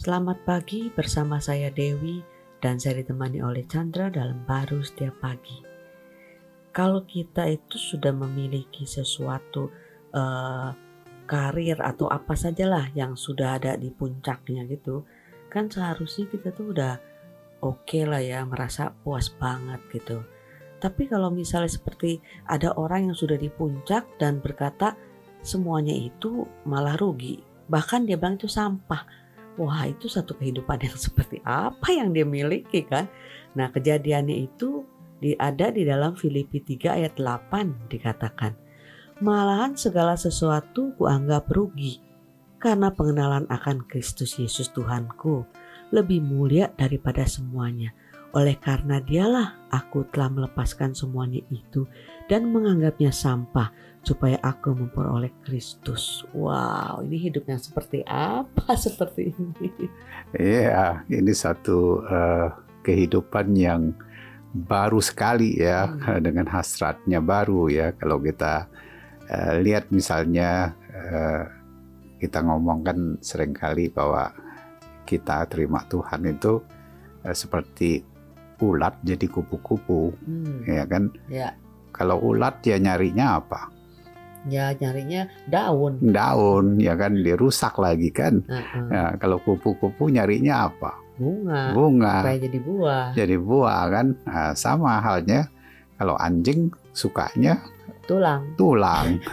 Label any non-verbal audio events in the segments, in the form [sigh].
Selamat pagi bersama saya Dewi dan saya ditemani oleh Chandra dalam baru setiap pagi. Kalau kita itu sudah memiliki sesuatu uh, karir atau apa sajalah yang sudah ada di puncaknya gitu, kan seharusnya kita tuh udah oke okay lah ya merasa puas banget gitu. Tapi kalau misalnya seperti ada orang yang sudah di puncak dan berkata semuanya itu malah rugi, bahkan dia bilang itu sampah wah itu satu kehidupan yang [laughs] seperti apa yang dia miliki kan. Nah kejadiannya itu ada di dalam Filipi 3 ayat 8 dikatakan. Malahan segala sesuatu kuanggap rugi karena pengenalan akan Kristus Yesus Tuhanku lebih mulia daripada semuanya. Oleh karena dialah aku telah melepaskan semuanya itu dan menganggapnya sampah supaya aku memperoleh Kristus. Wow, ini hidup yang seperti apa [laughs] seperti ini? Iya, ini satu uh, kehidupan yang baru sekali ya hmm. [laughs] dengan hasratnya baru ya kalau kita uh, lihat misalnya uh, kita ngomongkan sering kali bahwa kita terima Tuhan itu uh, seperti ulat jadi kupu-kupu hmm. ya kan ya. Kalau ulat ya nyarinya apa Ya nyarinya daun. Daun ya kan dirusak lagi kan. Uh-huh. Ya, kalau kupu-kupu nyarinya apa? Bunga. Bunga. Supaya jadi buah. Jadi buah kan. Nah, sama halnya kalau anjing sukanya tulang. Tulang. [laughs]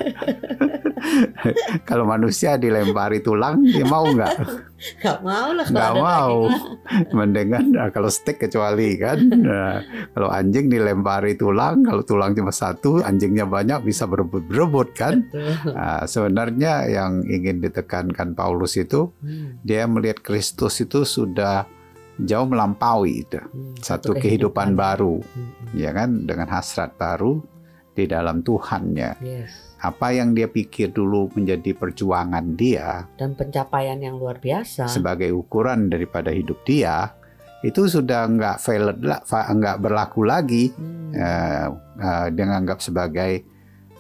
Kalau manusia dilempari tulang, dia mau nggak? [laughs] Nggak mau lah. Nggak mau. Mendingan [laughs] nah, kalau stick kecuali kan. Nah, kalau anjing dilempari tulang, kalau tulang cuma satu, anjingnya banyak bisa berebut-berebut kan. Nah, sebenarnya yang ingin ditekankan Paulus itu, hmm. dia melihat Kristus itu sudah jauh melampaui itu hmm, satu, kehidupan, kehidupan baru, hmm. ya kan, dengan hasrat baru di dalam Tuhannya. Yes. Apa yang dia pikir dulu menjadi perjuangan dia dan pencapaian yang luar biasa sebagai ukuran daripada hidup dia itu sudah nggak valid nggak berlaku lagi. Hmm. Uh, uh, dia nganggap sebagai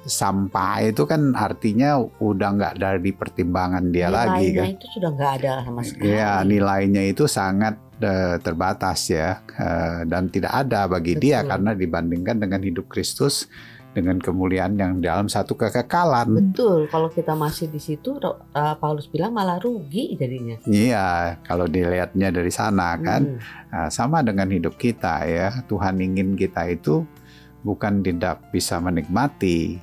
sampah itu kan artinya udah nggak dari pertimbangan dia nilainya lagi kan. itu sudah nggak ada sama sekali. Ya nilainya itu sangat uh, terbatas ya uh, dan tidak ada bagi Betul. dia karena dibandingkan dengan hidup Kristus dengan kemuliaan yang dalam satu kekekalan. Betul, kalau kita masih di situ uh, Paulus bilang malah rugi jadinya. Iya, kalau dilihatnya dari sana kan hmm. uh, sama dengan hidup kita ya. Tuhan ingin kita itu bukan tidak bisa menikmati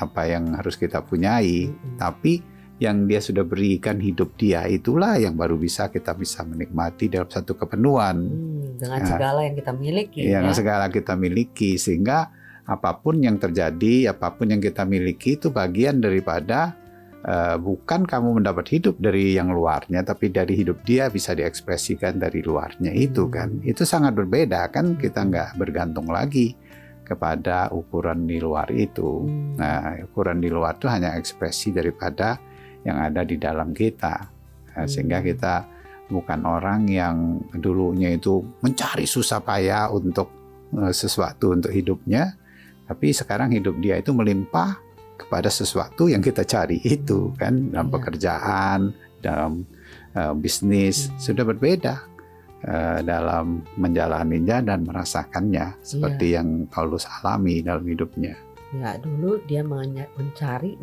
apa yang harus kita punyai, hmm. tapi yang dia sudah berikan hidup dia itulah yang baru bisa kita bisa menikmati dalam satu kepenuhan hmm, dengan nah, segala yang kita miliki ya, dengan segala kita miliki sehingga apa pun yang terjadi, apa pun yang kita miliki itu bagian daripada uh, bukan kamu mendapat hidup dari yang luarnya, tapi dari hidup dia bisa diekspresikan dari luarnya itu hmm. kan. Itu sangat berbeda kan kita hmm. nggak bergantung lagi kepada ukuran di luar itu. Hmm. Nah, ukuran di luar itu hanya ekspresi daripada yang ada di dalam kita, nah, sehingga kita bukan orang yang dulunya itu mencari susah payah untuk uh, sesuatu untuk hidupnya, tapi sekarang hidup dia itu melimpah kepada sesuatu yang kita cari itu kan dalam ya. pekerjaan, dalam uh, bisnis hmm. sudah berbeda uh, dalam menjalaninya dan merasakannya seperti ya. yang Paulus alami dalam hidupnya. Ya, dulu dia mencari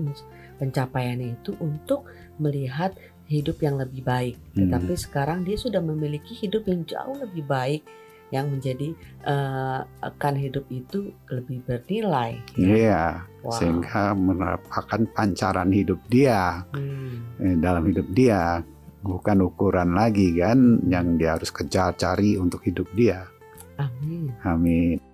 pencapaiannya itu untuk melihat hidup yang lebih baik. Hmm. Tetapi sekarang dia sudah memiliki hidup yang jauh lebih baik yang menjadi uh, akan hidup itu lebih bernilai. Ya? Iya, wow. sehingga merupakan pancaran hidup dia hmm. eh, dalam hidup dia, bukan ukuran lagi kan yang dia harus kejar cari untuk hidup dia. Amin. Amin.